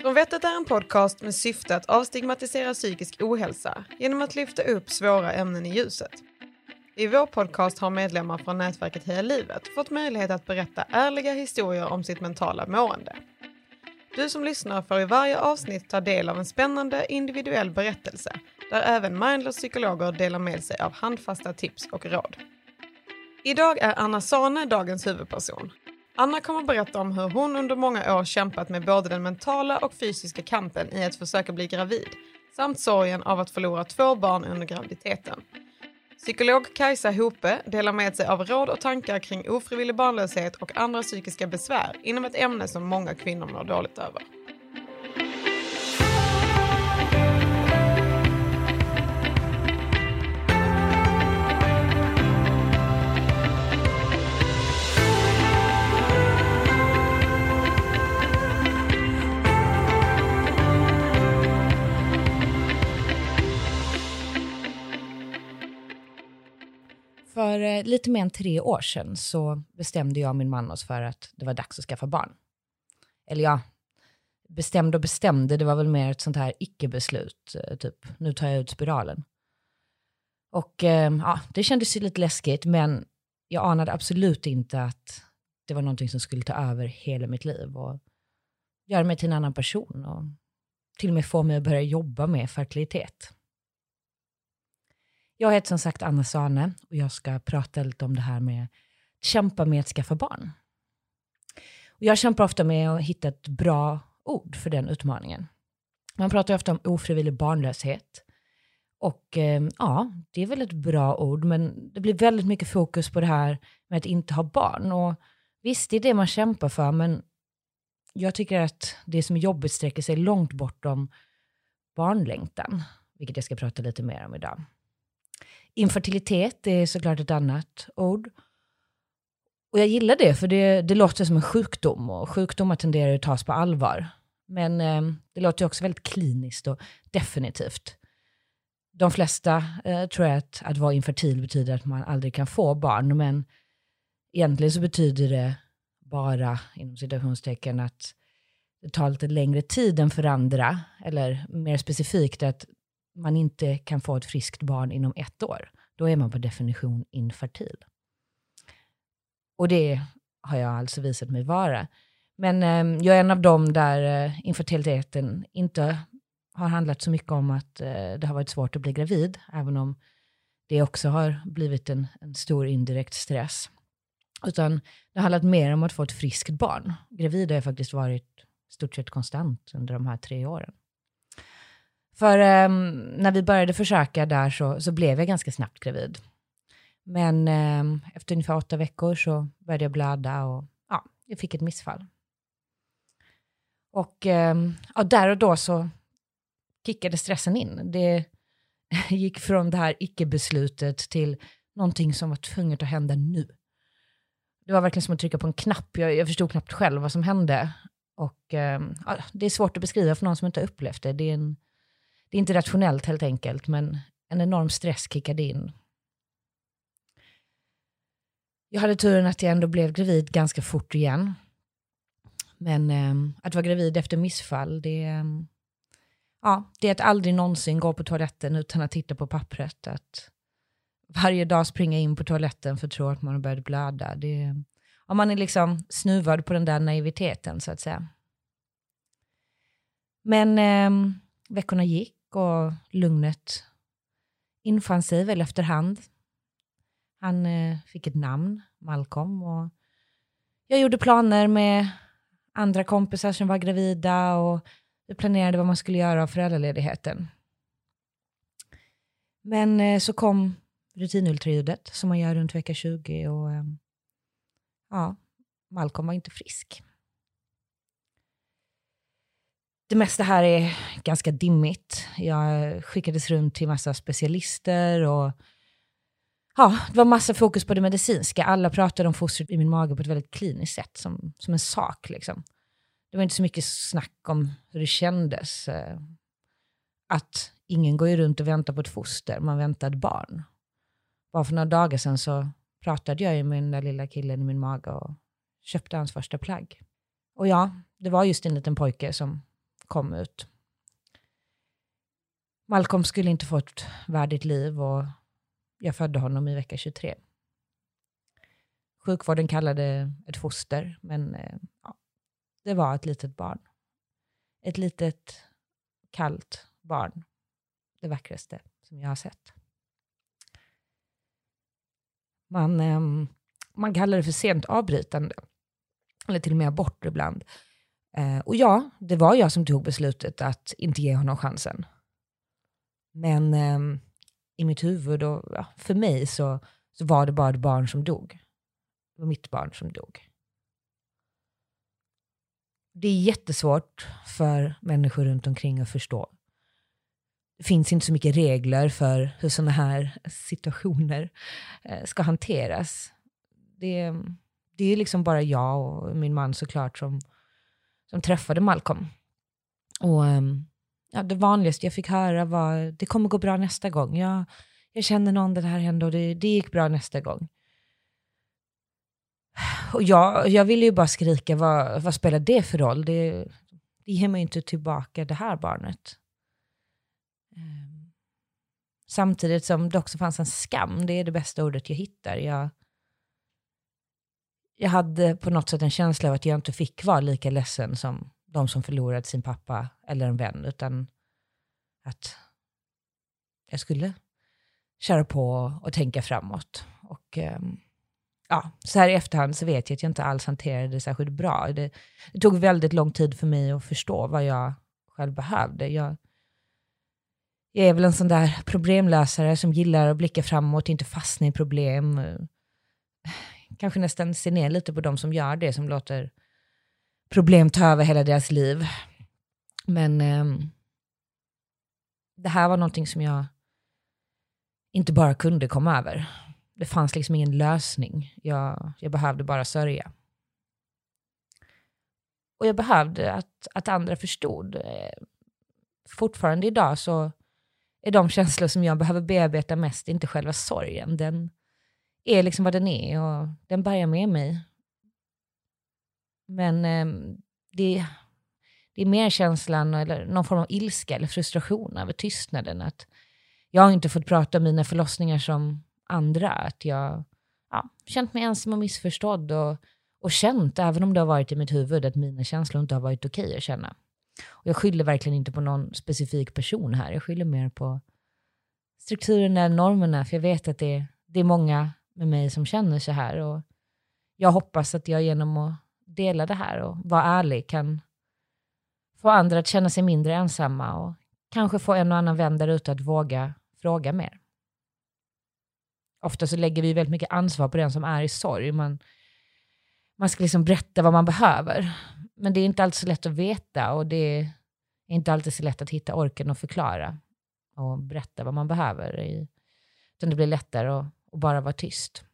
Från Vettet är en podcast med syfte att avstigmatisera psykisk ohälsa genom att lyfta upp svåra ämnen i ljuset. I vår podcast har medlemmar från nätverket Heja Livet fått möjlighet att berätta ärliga historier om sitt mentala mående. Du som lyssnar får i varje avsnitt ta del av en spännande individuell berättelse där även mindless psykologer delar med sig av handfasta tips och råd. Idag är Anna Sane dagens huvudperson. Anna kommer berätta om hur hon under många år kämpat med både den mentala och fysiska kampen i att försöka bli gravid samt sorgen av att förlora två barn under graviditeten. Psykolog Kajsa Hope delar med sig av råd och tankar kring ofrivillig barnlöshet och andra psykiska besvär inom ett ämne som många kvinnor mår dåligt över. För eh, lite mer än tre år sedan så bestämde jag och min man oss för att det var dags att skaffa barn. Eller ja, bestämde och bestämde, det var väl mer ett sånt här icke-beslut, eh, typ nu tar jag ut spiralen. Och eh, ja, det kändes ju lite läskigt, men jag anade absolut inte att det var någonting som skulle ta över hela mitt liv och göra mig till en annan person och till och med få mig att börja jobba med fertilitet. Jag heter som sagt Anna Sane och jag ska prata lite om det här med att kämpa med att skaffa barn. Och jag kämpar ofta med att hitta ett bra ord för den utmaningen. Man pratar ofta om ofrivillig barnlöshet. Och eh, ja, det är väl ett bra ord, men det blir väldigt mycket fokus på det här med att inte ha barn. Och visst, det är det man kämpar för, men jag tycker att det som är jobbigt sträcker sig långt bortom barnlängtan, vilket jag ska prata lite mer om idag. Infertilitet är såklart ett annat ord. Och jag gillar det, för det, det låter som en sjukdom och sjukdomar tenderar att tas på allvar. Men eh, det låter också väldigt kliniskt och definitivt. De flesta eh, tror att, att vara infertil betyder att man aldrig kan få barn, men egentligen så betyder det bara, inom citationstecken, att det tar lite längre tid än för andra, eller mer specifikt att man inte kan få ett friskt barn inom ett år, då är man på definition infertil. Och det har jag alltså visat mig vara. Men eh, jag är en av dem där eh, infertiliteten inte har handlat så mycket om att eh, det har varit svårt att bli gravid, även om det också har blivit en, en stor indirekt stress. Utan det har handlat mer om att få ett friskt barn. Gravid har jag faktiskt varit stort sett konstant under de här tre åren. För um, när vi började försöka där så, så blev jag ganska snabbt gravid. Men um, efter ungefär åtta veckor så började jag blöda och ja, jag fick ett missfall. Och um, ja, där och då så kickade stressen in. Det gick från det här icke-beslutet till någonting som var tvunget att hända nu. Det var verkligen som att trycka på en knapp. Jag, jag förstod knappt själv vad som hände. Och ja, Det är svårt att beskriva för någon som inte har upplevt det. Det är en det är inte rationellt helt enkelt, men en enorm stress kickade in. Jag hade turen att jag ändå blev gravid ganska fort igen. Men eh, att vara gravid efter missfall, det, eh, ja, det är att aldrig någonsin gå på toaletten utan att titta på pappret. Att varje dag springa in på toaletten för att tro att man har börjat blöda. Det, ja, man är liksom snuvad på den där naiviteten så att säga. Men eh, veckorna gick och lugnet infann sig väl efterhand. Han eh, fick ett namn, Malcolm, och jag gjorde planer med andra kompisar som var gravida och vi planerade vad man skulle göra av föräldraledigheten. Men eh, så kom rutinultraljudet som man gör runt vecka 20 och eh, ja, Malcolm var inte frisk det mesta här är ganska dimmigt. Jag skickades runt till massa specialister och ja, det var massa fokus på det medicinska. Alla pratade om fostret i min mage på ett väldigt kliniskt sätt, som, som en sak. Liksom. Det var inte så mycket snack om hur det kändes. Eh, att ingen går ju runt och väntar på ett foster, man väntar ett barn. Bara för några dagar sedan så pratade jag ju med den där lilla killen i min mage och köpte hans första plagg. Och ja, det var just en liten pojke som kom ut. Malcolm skulle inte få ett värdigt liv och jag födde honom i vecka 23. Sjukvården kallade ett foster, men eh, ja, det var ett litet barn. Ett litet kallt barn. Det vackraste som jag har sett. Man, ehm, man kallar det för sent avbrytande, eller till och med abort ibland. Eh, och ja, det var jag som tog beslutet att inte ge honom chansen. Men eh, i mitt huvud, och ja, för mig, så, så var det bara ett barn som dog. Det var mitt barn som dog. Det är jättesvårt för människor runt omkring att förstå. Det finns inte så mycket regler för hur sådana här situationer eh, ska hanteras. Det, det är liksom bara jag och min man såklart som, som träffade Malcolm. Och ehm, ja, det vanligaste jag fick höra var det kommer gå bra nästa gång. Jag, jag känner någon, det här hände och det, det gick bra nästa gång. Och jag, jag ville ju bara skrika, vad, vad spelar det för roll? Det, det ger mig inte tillbaka det här barnet. Ehm, samtidigt som det också fanns en skam, det är det bästa ordet jag hittar. Jag, jag hade på något sätt en känsla av att jag inte fick vara lika ledsen som de som förlorat sin pappa eller en vän, utan att jag skulle köra på och tänka framåt. Och ehm, ja, så här i efterhand så vet jag att jag inte alls hanterade det särskilt bra. Det, det tog väldigt lång tid för mig att förstå vad jag själv behövde. Jag, jag är väl en sån där problemlösare som gillar att blicka framåt, inte fastna i problem. Kanske nästan ser ner lite på de som gör det, som låter problem ta över hela deras liv. Men eh, det här var någonting som jag inte bara kunde komma över. Det fanns liksom ingen lösning. Jag, jag behövde bara sörja. Och jag behövde att, att andra förstod. Eh, fortfarande idag så är de känslor som jag behöver bearbeta mest inte själva sorgen. Den är liksom vad den är och den bär jag med mig. Men eh, det, det är mer känslan, eller någon form av ilska eller frustration över tystnaden. Att jag har inte fått prata om mina förlossningar som andra. Att jag ja, känt mig ensam och missförstådd och, och känt, även om det har varit i mitt huvud, att mina känslor inte har varit okej okay att känna. Och jag skyller verkligen inte på någon specifik person här. Jag skyller mer på strukturerna, normerna, för jag vet att det, det är många med mig som känner så här. Och jag hoppas att jag genom att dela det här och vara ärlig kan få andra att känna sig mindre ensamma och kanske få en och annan vän där ute att våga fråga mer. Ofta så lägger vi väldigt mycket ansvar på den som är i sorg. Man, man ska liksom berätta vad man behöver. Men det är inte alltid så lätt att veta och det är inte alltid så lätt att hitta orken och förklara och berätta vad man behöver. utan det blir lättare att, och bara vara tyst.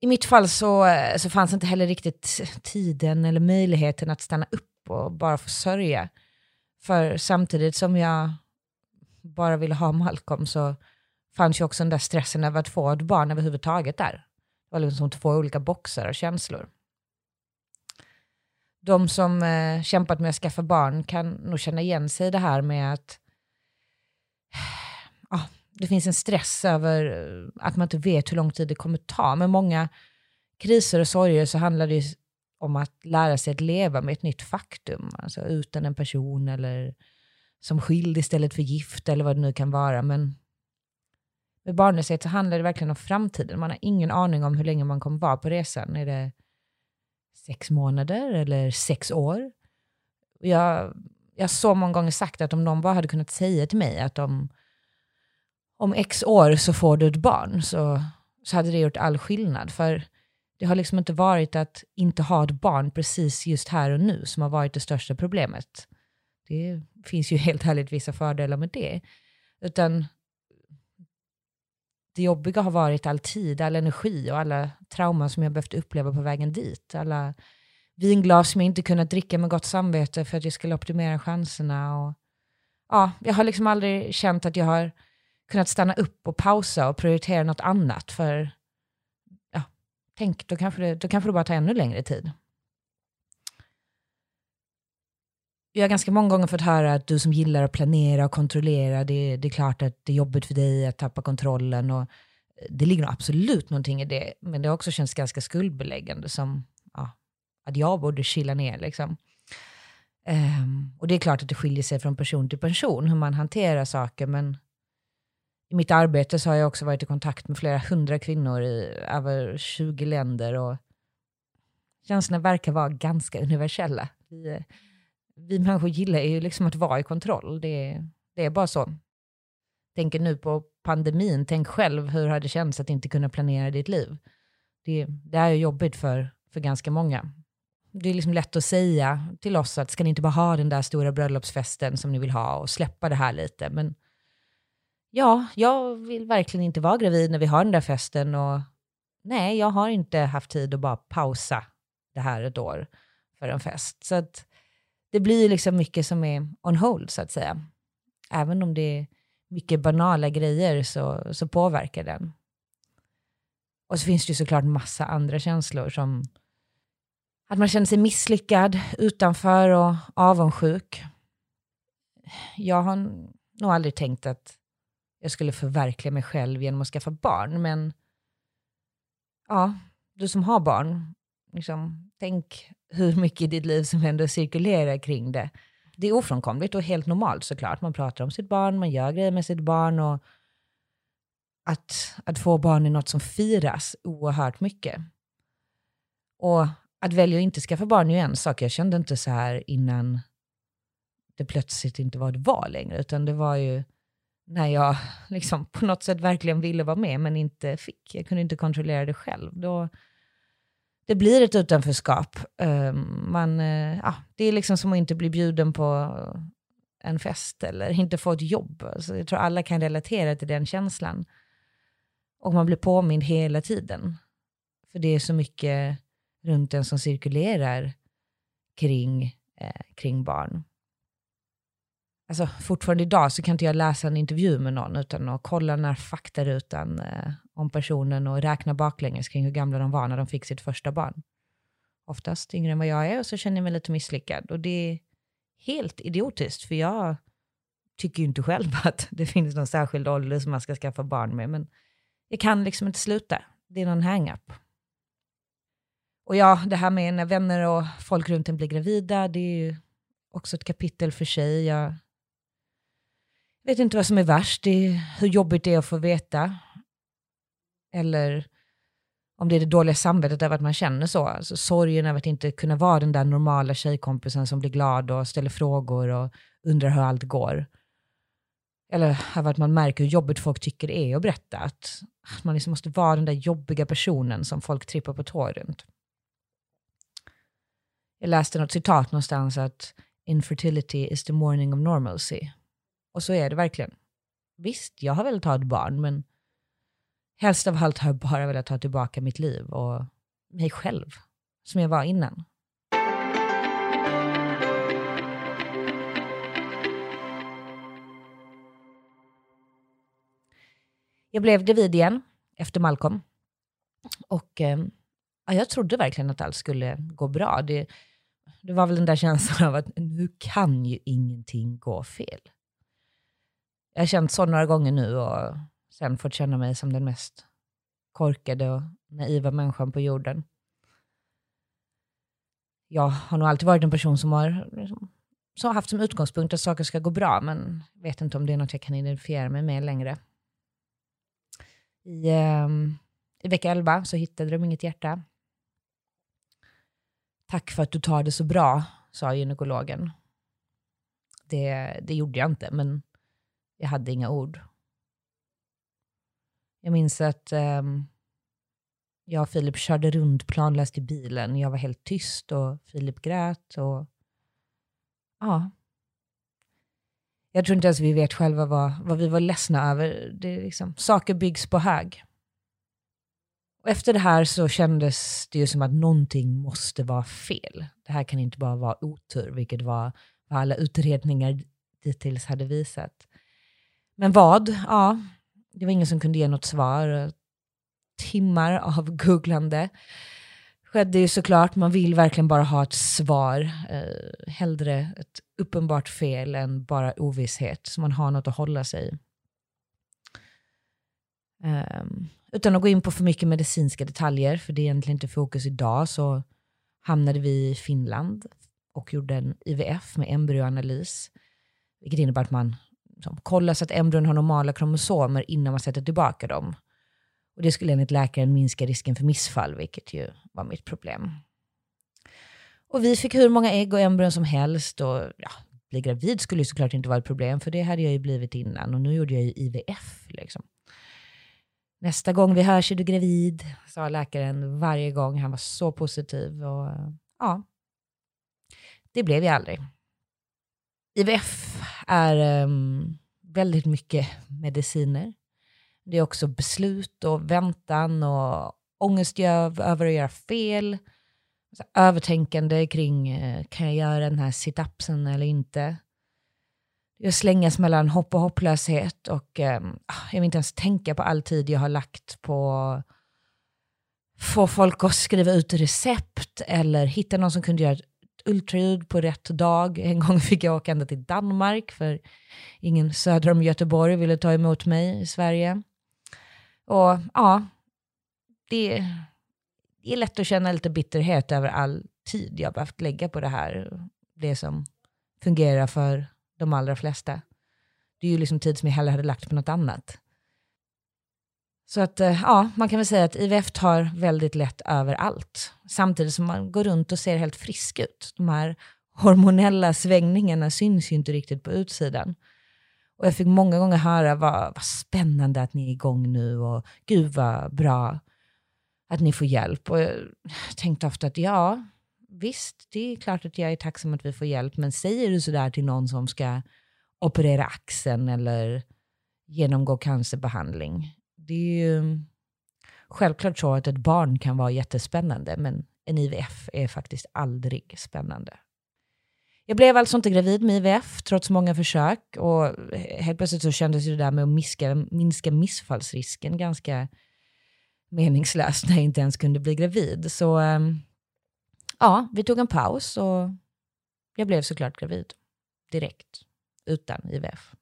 I mitt fall så, eh, så fanns inte heller riktigt tiden eller möjligheten att stanna upp och bara få sörja. För samtidigt som jag bara ville ha Malcolm så fanns ju också den där stressen över att få ett barn överhuvudtaget där. Det var liksom två olika boxar av känslor. De som eh, kämpat med att skaffa barn kan nog känna igen sig i det här med att det finns en stress över eh, att man inte vet hur lång tid det kommer ta. Men många kriser och sorger så handlar det om att lära sig att leva med ett nytt faktum. Alltså utan en person eller som skild istället för gift eller vad det nu kan vara. Men med barnlöshet så handlar det verkligen om framtiden. Man har ingen aning om hur länge man kommer vara på resan. Är det sex månader eller sex år? Jag, jag har så många gånger sagt att om någon bara hade kunnat säga till mig att de om x år så får du ett barn, så, så hade det gjort all skillnad. För det har liksom inte varit att inte ha ett barn precis just här och nu som har varit det största problemet. Det finns ju helt ärligt vissa fördelar med det. Utan det jobbiga har varit all tid, all energi och alla trauman som jag behövt uppleva på vägen dit. Alla vinglas som jag inte kunnat dricka med gott samvete för att jag skulle optimera chanserna. Och, ja, jag har liksom aldrig känt att jag har kunnat stanna upp och pausa och prioritera något annat. För ja, tänk, då kanske, det, då kanske det bara tar ännu längre tid. jag har ganska många gånger fått höra att du som gillar att planera och kontrollera, det, det är klart att det är jobbigt för dig att tappa kontrollen. Och det ligger nog absolut någonting i det, men det har också känts ganska skuldbeläggande som ja, att jag borde chilla ner. Liksom. Um, och det är klart att det skiljer sig från person till person hur man hanterar saker, men i mitt arbete så har jag också varit i kontakt med flera hundra kvinnor i över 20 länder och känslorna verkar vara ganska universella. Vi, vi människor gillar ju liksom att vara i kontroll. Det, det är bara så. Tänker nu på pandemin, tänk själv hur det hade känts att inte kunna planera ditt liv. Det, det är jobbigt för, för ganska många. Det är liksom lätt att säga till oss att ska ni inte bara ha den där stora bröllopsfesten som ni vill ha och släppa det här lite. Men ja, jag vill verkligen inte vara gravid när vi har den där festen och nej, jag har inte haft tid att bara pausa det här ett år för en fest. Så att det blir liksom mycket som är on hold så att säga. Även om det är mycket banala grejer så, så påverkar den. Och så finns det ju såklart massa andra känslor som att man känner sig misslyckad, utanför och avundsjuk. Jag har nog aldrig tänkt att jag skulle förverkliga mig själv genom att skaffa barn, men ja, du som har barn, liksom, tänk hur mycket i ditt liv som ändå cirkulerar kring det. Det är ofrånkomligt och helt normalt såklart. Man pratar om sitt barn, man gör grejer med sitt barn och att, att få barn är något som firas oerhört mycket. Och att välja att inte skaffa barn är ju en sak. Jag kände inte så här innan det plötsligt inte var det var längre, utan det var ju när jag liksom på något sätt verkligen ville vara med men inte fick. Jag kunde inte kontrollera det själv. Då, det blir ett utanförskap. Um, man, uh, ja, det är liksom som att inte bli bjuden på en fest eller inte få ett jobb. Så jag tror alla kan relatera till den känslan. Och man blir påmind hela tiden. För det är så mycket runt en som cirkulerar kring, eh, kring barn. Alltså, fortfarande idag så kan inte jag läsa en intervju med någon utan att kolla den här faktarutan eh, om personen och räkna baklänges kring hur gamla de var när de fick sitt första barn. Oftast yngre än vad jag är och så känner jag mig lite misslyckad. Och det är helt idiotiskt för jag tycker ju inte själv att det finns någon särskild ålder som man ska skaffa barn med. Men jag kan liksom inte sluta. Det är någon hang-up. Och ja, det här med när vänner och folk runt en blir gravida, det är ju också ett kapitel för sig. Jag vet inte vad som är värst, det är hur jobbigt det är att få veta. Eller om det är det dåliga samvetet över att man känner så. Alltså sorgen över att inte kunna vara den där normala tjejkompisen som blir glad och ställer frågor och undrar hur allt går. Eller över att man märker hur jobbigt folk tycker det är att berätta. Att man liksom måste vara den där jobbiga personen som folk trippar på tår runt. Jag läste något citat någonstans att infertility is the morning of normalcy. Och så är det verkligen. Visst, jag har velat ha ett barn, men helst av allt har jag bara velat ta tillbaka mitt liv och mig själv, som jag var innan. Jag blev gravid igen efter Malcolm. Och eh, jag trodde verkligen att allt skulle gå bra. Det, det var väl den där känslan av att nu kan ju ingenting gå fel. Jag har känt så några gånger nu och sen fått känna mig som den mest korkade och naiva människan på jorden. Jag har nog alltid varit en person som har, liksom, som haft som utgångspunkt att saker ska gå bra, men vet inte om det är något jag kan identifiera mig med längre. I, um, i vecka 11 så hittade de inget hjärta. Tack för att du tar det så bra, sa gynekologen. Det, det gjorde jag inte, men jag hade inga ord. Jag minns att um, jag och Filip körde runt planlöst i bilen. Jag var helt tyst och Filip grät. Och, ja. Jag tror inte ens vi vet själva vad, vad vi var ledsna över. Det liksom, saker byggs på hög. Och efter det här så kändes det ju som att någonting måste vara fel. Det här kan inte bara vara otur, vilket var vad alla utredningar dittills hade visat. Men vad? Ja, det var ingen som kunde ge något svar. Timmar av googlande skedde ju såklart, man vill verkligen bara ha ett svar. Eh, hellre ett uppenbart fel än bara ovisshet, så man har något att hålla sig i. Um, utan att gå in på för mycket medicinska detaljer, för det är egentligen inte fokus idag, så hamnade vi i Finland och gjorde en IVF med embryoanalys. Vilket innebär att man liksom, kolla så att embryon har normala kromosomer innan man sätter tillbaka dem. Och det skulle enligt läkaren minska risken för missfall, vilket ju var mitt problem. Och vi fick hur många ägg och embryon som helst. Och ja, bli gravid skulle ju såklart inte vara ett problem, för det hade jag ju blivit innan. Och nu gjorde jag ju IVF. Liksom. Nästa gång vi hörs är du gravid, sa läkaren varje gång. Han var så positiv. Och ja, det blev jag aldrig. IVF är um, väldigt mycket mediciner. Det är också beslut och väntan och ångest över att göra fel. Alltså, övertänkande kring, eh, kan jag göra den här situpsen eller inte? Jag slängas mellan hopp och hopplöshet och um, jag vill inte ens tänka på all tid jag har lagt på att få folk att skriva ut recept eller hitta någon som kunde göra ett ultraljud på rätt dag. En gång fick jag åka ända till Danmark för ingen söder om Göteborg ville ta emot mig i Sverige. Och ja, det, det är lätt att känna lite bitterhet över all tid jag behövt lägga på det här. Det som fungerar för de allra flesta. Det är ju liksom tid som jag hellre hade lagt på något annat. Så att eh, ja, man kan väl säga att IVF tar väldigt lätt över allt. Samtidigt som man går runt och ser helt frisk ut. De här hormonella svängningarna syns ju inte riktigt på utsidan. Och jag fick många gånger höra vad, vad spännande att ni är igång nu och gud vad bra att ni får hjälp. Och jag tänkte ofta att ja, visst, det är klart att jag är tacksam att vi får hjälp, men säger du sådär till någon som ska operera axeln eller genomgå cancerbehandling, det är ju mm, självklart så att ett barn kan vara jättespännande, men en IVF är faktiskt aldrig spännande. Jag blev alltså inte gravid med IVF trots många försök och helt plötsligt så kändes det där med att minska, minska missfallsrisken ganska meningslöst när jag inte ens kunde bli gravid. Så ehm, ja, vi tog en paus och jag blev såklart gravid direkt utan IVF.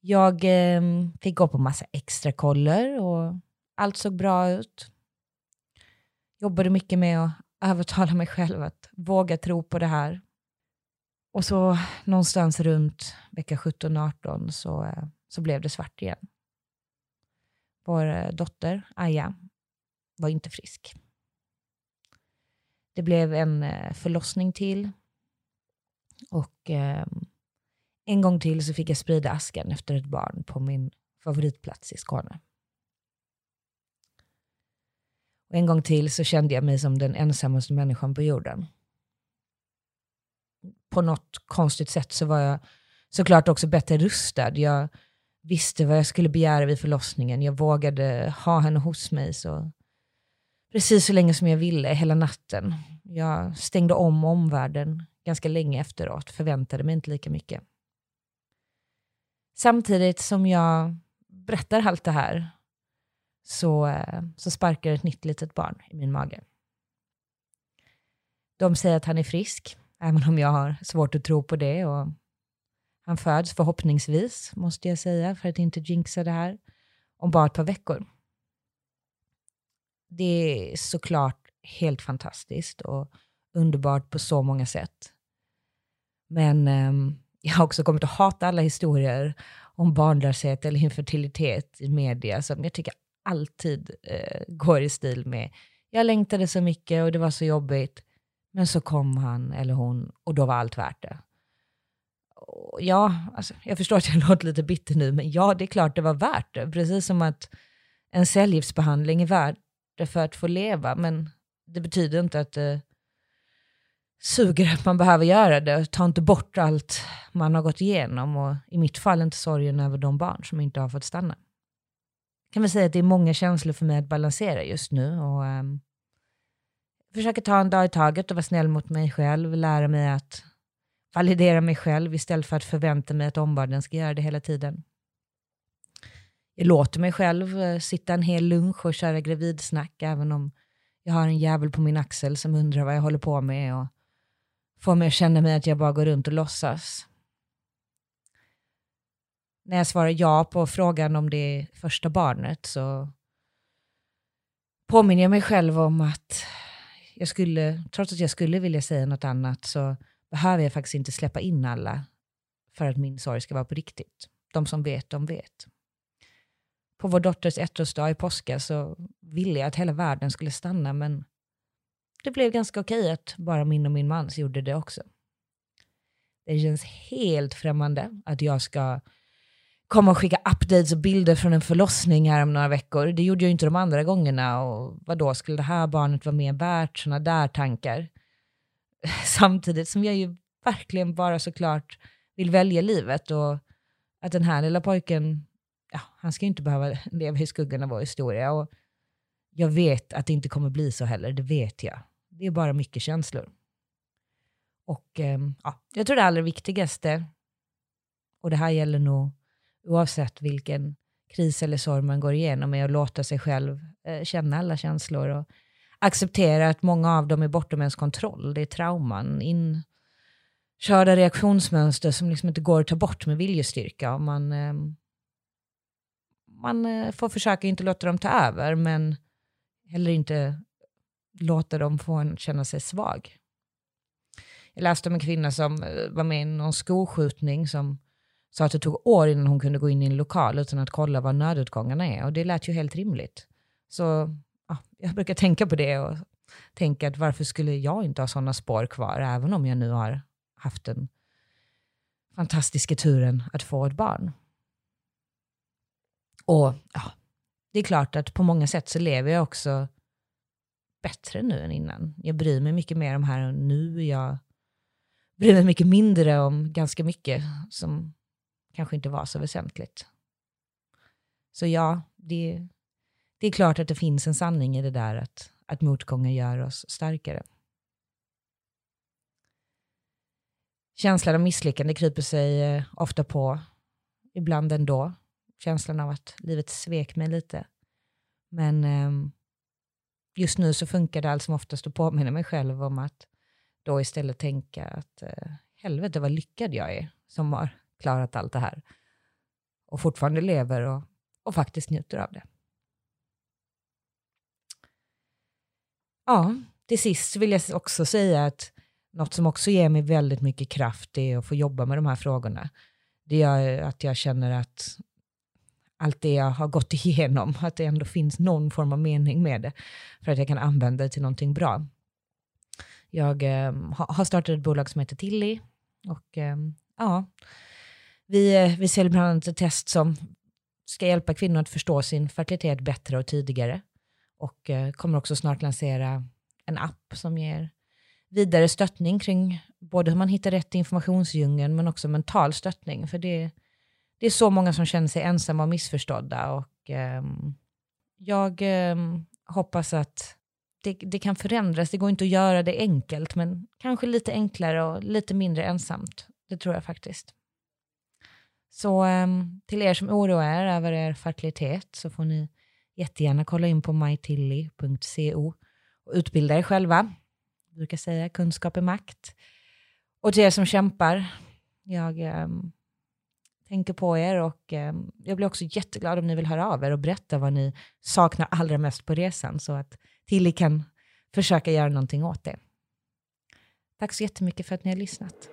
Jag eh, fick gå på massa extra koller och allt såg bra ut. Jobbade mycket med att övertala mig själv att våga tro på det här. Och så någonstans runt vecka 17-18 så, eh, så blev det svart igen. Vår eh, dotter, Aja, var inte frisk. Det blev en eh, förlossning till. Och eh, en gång till så fick jag sprida askan efter ett barn på min favoritplats i Skåne. Och en gång till så kände jag mig som den ensammaste människan på jorden. På något konstigt sätt så var jag såklart också bättre rustad. Jag visste vad jag skulle begära vid förlossningen. Jag vågade ha henne hos mig så precis så länge som jag ville, hela natten. Jag stängde om omvärlden ganska länge efteråt, förväntade mig inte lika mycket. Samtidigt som jag berättar allt det här så, så sparkar ett nytt litet barn i min mage. De säger att han är frisk, även om jag har svårt att tro på det. Och han föds förhoppningsvis, måste jag säga, för att inte jinxa det här, om bara ett par veckor. Det är såklart helt fantastiskt och underbart på så många sätt. Men eh, jag har också kommit att hata alla historier om barnlöshet eller infertilitet i media som jag tycker alltid eh, går i stil med jag längtade så mycket och det var så jobbigt, men så kom han eller hon och då var allt värt det. ja, alltså, jag förstår att jag låter lite bitter nu, men ja, det är klart det var värt det. Precis som att en cellgiftsbehandling är värd det för att få leva, men det betyder inte att det suger att man behöver göra det. Ta inte bort allt man har gått igenom och i mitt fall inte sorgen över de barn som inte har fått stanna Jag kan väl säga att det är många känslor för mig att balansera just nu. Och, um, försöker ta en dag i taget och vara snäll mot mig själv. Lära mig att validera mig själv istället för att förvänta mig att omvärlden ska göra det hela tiden. Jag låter mig själv uh, sitta en hel lunch och köra gravidsnack även om Jag har en jävel på min axel som undrar vad jag håller på med och får mig att känna mig att jag bara går runt och låtsas. När jag svarar ja på frågan om det första barnet så påminner jag mig själv om att jag skulle, trots att jag skulle vilja säga något annat så behöver jag faktiskt inte släppa in alla för att min sorg ska vara på riktigt. De som vet, de vet. På vår dotters ettårsdag i påska så ville jag att hela världen skulle stanna, men det blev ganska okej att bara min och min mans gjorde det också. Det känns helt främmande att jag ska komma och skicka updates och bilder från en förlossning här om några veckor. Det gjorde jag inte de andra gångerna. Och vad då skulle det här barnet vara mer värt? Sådana där tankar. Samtidigt som jag ju verkligen bara såklart vill välja livet och att den här lilla pojken, ja, han ska ju inte behöva leva i skuggan av vår historia. Och jag vet att det inte kommer bli så heller, det vet jag. Det är bara mycket känslor. Och eh, ja, jag tror det allra viktigaste, och det här gäller nog oavsett vilken kris eller sorg man går igenom, är att låta sig själv eh, känna alla känslor och acceptera att många av dem är bortom ens kontroll. Det är trauman, inkörda reaktionsmönster som liksom inte går att ta bort med viljestyrka. Och man, ehm, eh, man får försöka inte låta dem ta över, men heller inte låta dem få en känna sig svag. Jag läste om en kvinna som eh, var med i någon skolskjutning som sa att det tog år innan hon kunde gå in i en lokal utan att kolla vad nödutgångarna är. Och det lät ju helt rimligt. Så ja, jag brukar tänka på det och tänka att varför skulle jag inte ha sådana spår kvar, även om jag nu har haft den fantastiska turen att få ett barn. Och ja, det är klart att på många sätt så lever jag också bättre nu än innan. Jag bryr mig mycket mer om här och nu. Jag bryr mig mycket mindre om ganska mycket som kanske inte var så väsentligt. Så ja, det, det är klart att det finns en sanning i det där att, att motgångar gör oss starkare. Känslan av misslyckande kryper sig eh, ofta på, ibland ändå. Känslan av att livet svek mig lite. Men ehm, just nu så funkar det allt som oftast att påminna mig själv om att då istället tänka att eh, helvete vad lyckad jag är som har klarat allt det här och fortfarande lever och, och faktiskt njuter av det. Ja, till sist vill jag också säga att något som också ger mig väldigt mycket kraft är att få jobba med de här frågorna. Det gör att jag känner att allt det jag har gått igenom, att det ändå finns någon form av mening med det, för att jag kan använda det till någonting bra. Jag eh, har startat ett bolag som heter Tilly och eh, ja, vi, eh, vi säljer bland annat ett test som ska hjälpa kvinnor att förstå sin fertilitet bättre och tidigare. Och eh, kommer också snart lansera en app som ger vidare stöttning kring både hur man hittar rätt i informationsdjungeln men också mental stöttning. För det, det är så många som känner sig ensamma och missförstådda. Och, eh, jag eh, hoppas att det, det, kan förändras. Det går inte att göra det enkelt, men kanske lite enklare och lite mindre ensamt. Det tror jag faktiskt. Så eh, till er som oroar er över er fertilitet så får ni jättegärna kolla in på mytilly.co och utbilda er själva. Jag brukar säga kunskap är makt. Och till er som kämpar, jag ehm, tänker på er och eh, jag blir också jätteglad om ni vill höra av er och berätta vad ni saknar allra mest på resan så att Tilly kan försöka göra någonting åt det. Tack så jättemycket för att ni har lyssnat.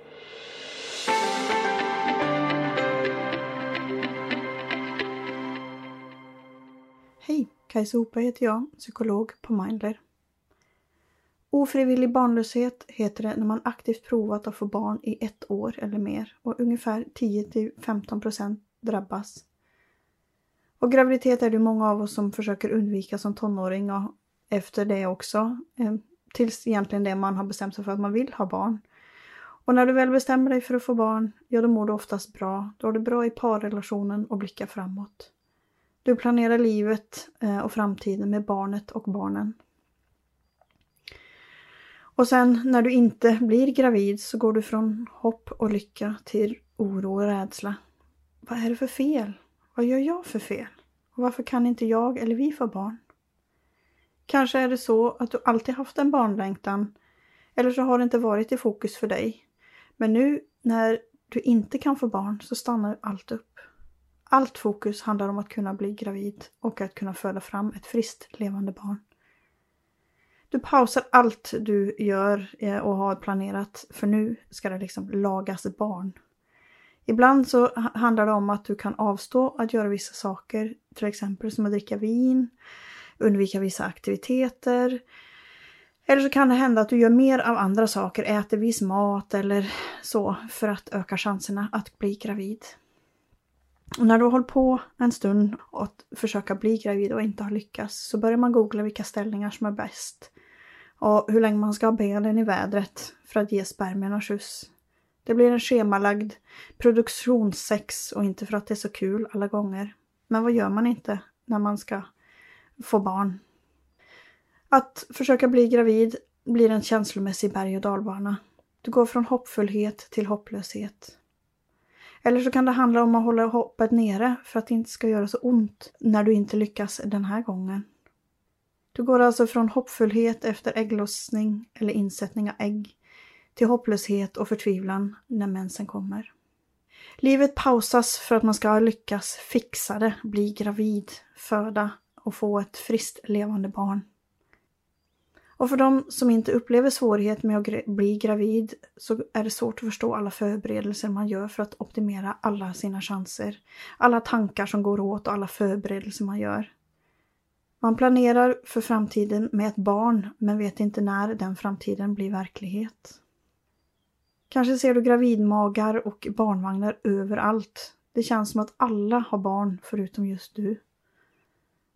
Hej, Kajsa Opa heter jag, psykolog på Mindler. Ofrivillig barnlöshet heter det när man aktivt provat att få barn i ett år eller mer och ungefär 10-15% drabbas. Och graviditet är det många av oss som försöker undvika som tonåring och efter det också. Eh, tills egentligen det man har bestämt sig för att man vill ha barn. Och när du väl bestämmer dig för att få barn, ja då mår du oftast bra. Då har du bra i parrelationen och blickar framåt. Du planerar livet eh, och framtiden med barnet och barnen. Och sen när du inte blir gravid så går du från hopp och lycka till oro och rädsla. Vad är det för fel? Vad gör jag för fel? Och varför kan inte jag eller vi få barn? Kanske är det så att du alltid haft en barnlängtan eller så har det inte varit i fokus för dig. Men nu när du inte kan få barn så stannar allt upp. Allt fokus handlar om att kunna bli gravid och att kunna föda fram ett friskt levande barn. Du pausar allt du gör eh, och har planerat för nu ska det liksom lagas barn. Ibland så handlar det om att du kan avstå att göra vissa saker, till exempel som att dricka vin, undvika vissa aktiviteter. Eller så kan det hända att du gör mer av andra saker, äter viss mat eller så för att öka chanserna att bli gravid. Och när du har hållit på en stund att försöka bli gravid och inte har lyckats så börjar man googla vilka ställningar som är bäst. Och hur länge man ska ha benen i vädret för att ge spermierna skjuts. Det blir en schemalagd produktionssex och inte för att det är så kul alla gånger. Men vad gör man inte när man ska få barn? Att försöka bli gravid blir en känslomässig berg och dalbana. Du går från hoppfullhet till hopplöshet. Eller så kan det handla om att hålla hoppet nere för att det inte ska göra så ont när du inte lyckas den här gången. Du går alltså från hoppfullhet efter ägglossning eller insättning av ägg till hopplöshet och förtvivlan när mensen kommer. Livet pausas för att man ska lyckas fixa det, bli gravid, föda och få ett friskt levande barn. Och för de som inte upplever svårighet med att bli gravid så är det svårt att förstå alla förberedelser man gör för att optimera alla sina chanser. Alla tankar som går åt och alla förberedelser man gör. Man planerar för framtiden med ett barn men vet inte när den framtiden blir verklighet. Kanske ser du gravidmagar och barnvagnar överallt. Det känns som att alla har barn förutom just du.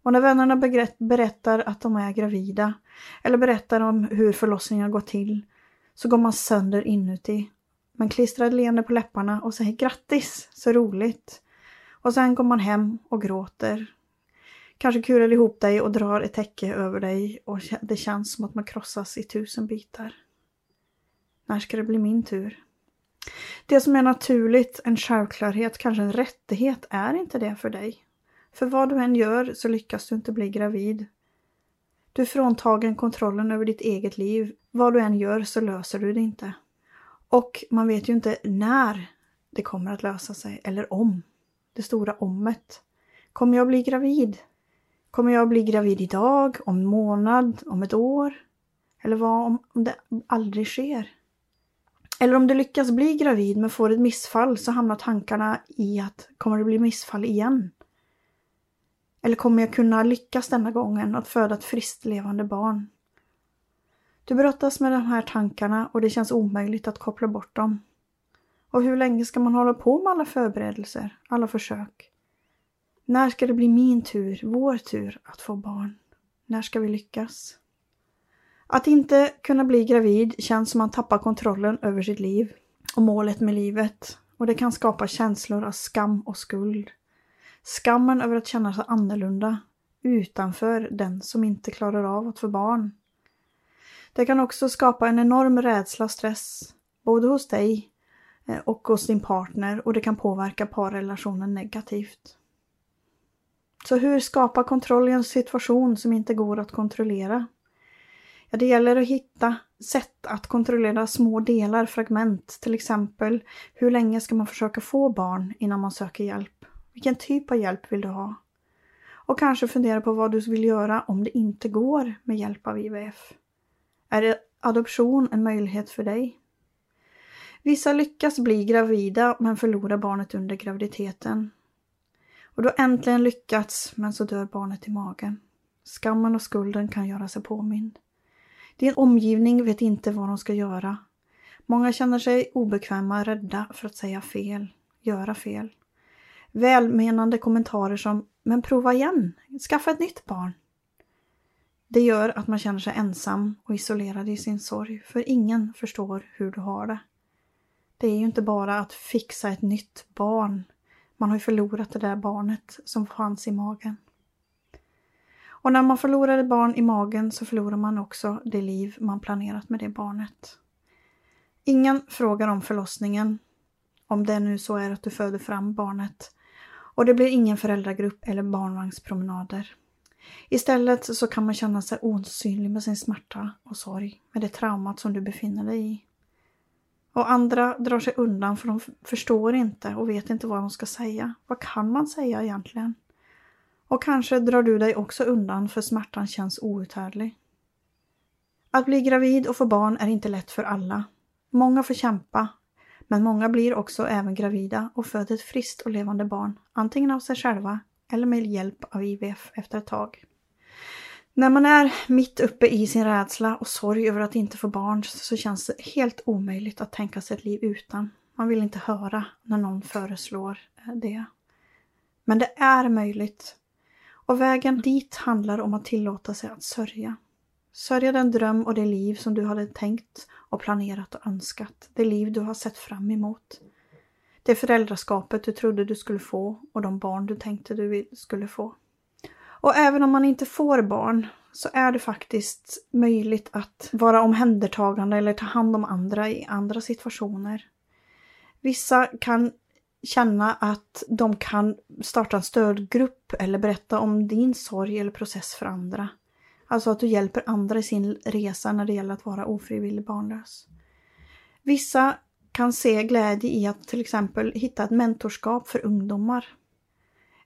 Och när vännerna berättar att de är gravida eller berättar om hur förlossningen gått till så går man sönder inuti. Man klistrar ett leende på läpparna och säger grattis, så roligt. Och sen går man hem och gråter. Kanske kurar ihop dig och drar ett täcke över dig och det känns som att man krossas i tusen bitar. När ska det bli min tur? Det som är naturligt, en självklarhet, kanske en rättighet, är inte det för dig. För vad du än gör så lyckas du inte bli gravid. Du är fråntagen kontrollen över ditt eget liv. Vad du än gör så löser du det inte. Och man vet ju inte när det kommer att lösa sig, eller om. Det stora ommet. Kommer jag bli gravid? Kommer jag bli gravid idag, om en månad, om ett år? Eller vad om det aldrig sker? Eller om du lyckas bli gravid men får ett missfall så hamnar tankarna i att kommer det bli missfall igen? Eller kommer jag kunna lyckas denna gången att föda ett friskt levande barn? Du brottas med de här tankarna och det känns omöjligt att koppla bort dem. Och hur länge ska man hålla på med alla förberedelser, alla försök? När ska det bli min tur, vår tur, att få barn? När ska vi lyckas? Att inte kunna bli gravid känns som att man tappar kontrollen över sitt liv och målet med livet och det kan skapa känslor av skam och skuld. Skammen över att känna sig annorlunda, utanför den som inte klarar av att få barn. Det kan också skapa en enorm rädsla och stress, både hos dig eh, och hos din partner och det kan påverka parrelationen negativt. Så hur skapa kontroll i en situation som inte går att kontrollera? Ja, det gäller att hitta sätt att kontrollera små delar, fragment. Till exempel, hur länge ska man försöka få barn innan man söker hjälp? Vilken typ av hjälp vill du ha? Och kanske fundera på vad du vill göra om det inte går med hjälp av IVF. Är adoption en möjlighet för dig? Vissa lyckas bli gravida men förlorar barnet under graviditeten. Och du har äntligen lyckats men så dör barnet i magen. Skammen och skulden kan göra sig påmind. Din omgivning vet inte vad de ska göra. Många känner sig obekväma, rädda för att säga fel, göra fel. Välmenande kommentarer som “men prova igen, skaffa ett nytt barn”. Det gör att man känner sig ensam och isolerad i sin sorg, för ingen förstår hur du har det. Det är ju inte bara att fixa ett nytt barn. Man har ju förlorat det där barnet som fanns i magen. Och när man förlorar ett barn i magen så förlorar man också det liv man planerat med det barnet. Ingen frågar om förlossningen, om det nu så är att du föder fram barnet. Och det blir ingen föräldragrupp eller barnvagnspromenader. Istället så kan man känna sig osynlig med sin smärta och sorg, med det traumat som du befinner dig i. Och andra drar sig undan för de förstår inte och vet inte vad de ska säga. Vad kan man säga egentligen? Och kanske drar du dig också undan för smärtan känns outhärdlig. Att bli gravid och få barn är inte lätt för alla. Många får kämpa, men många blir också även gravida och föder ett friskt och levande barn, antingen av sig själva eller med hjälp av IVF efter ett tag. När man är mitt uppe i sin rädsla och sorg över att inte få barn så känns det helt omöjligt att tänka sig ett liv utan. Man vill inte höra när någon föreslår eh, det. Men det är möjligt. Och vägen dit handlar om att tillåta sig att sörja. Sörja den dröm och det liv som du hade tänkt och planerat och önskat. Det liv du har sett fram emot. Det föräldraskapet du trodde du skulle få och de barn du tänkte du skulle få. Och även om man inte får barn så är det faktiskt möjligt att vara omhändertagande eller ta hand om andra i andra situationer. Vissa kan känna att de kan starta en stödgrupp eller berätta om din sorg eller process för andra. Alltså att du hjälper andra i sin resa när det gäller att vara ofrivillig barnlös. Vissa kan se glädje i att till exempel hitta ett mentorskap för ungdomar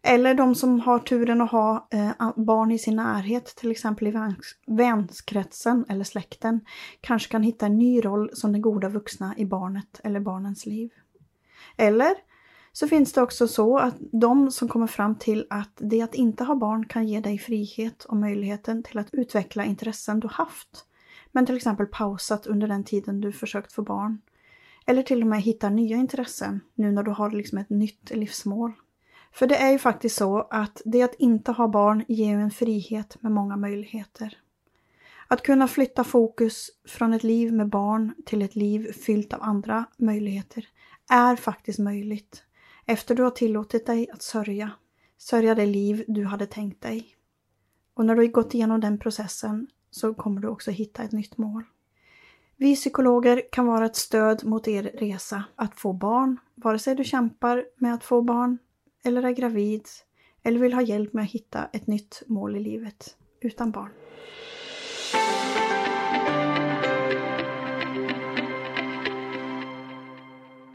eller de som har turen att ha eh, barn i sin närhet, till exempel i väns vänskretsen eller släkten, kanske kan hitta en ny roll som den goda vuxna i barnet eller barnens liv. Eller så finns det också så att de som kommer fram till att det att inte ha barn kan ge dig frihet och möjligheten till att utveckla intressen du haft, men till exempel pausat under den tiden du försökt få barn. Eller till och med hitta nya intressen nu när du har liksom ett nytt livsmål. För det är ju faktiskt så att det att inte ha barn ger en frihet med många möjligheter. Att kunna flytta fokus från ett liv med barn till ett liv fyllt av andra möjligheter är faktiskt möjligt efter du har tillåtit dig att sörja. Sörja det liv du hade tänkt dig. Och när du har gått igenom den processen så kommer du också hitta ett nytt mål. Vi psykologer kan vara ett stöd mot er resa att få barn, vare sig du kämpar med att få barn eller är gravid eller vill ha hjälp med att hitta ett nytt mål i livet utan barn.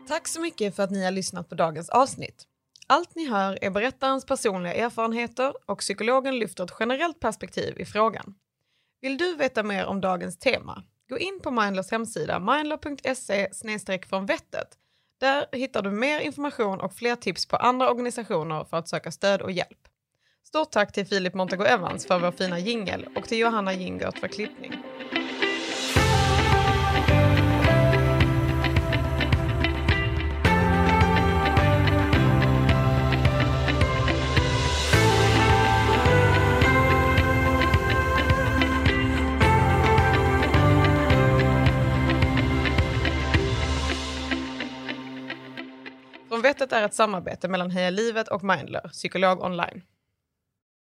Tack så mycket för att ni har lyssnat på dagens avsnitt. Allt ni hör är berättarens personliga erfarenheter och psykologen lyfter ett generellt perspektiv i frågan. Vill du veta mer om dagens tema? Gå in på Mindlers hemsida mindler.se från vettet där hittar du mer information och fler tips på andra organisationer för att söka stöd och hjälp. Stort tack till Filip Montego Evans för vår fina jingel och till Johanna Jingert för klippning. Från Vettet är ett samarbete mellan Heja Livet och Mindler, psykolog online.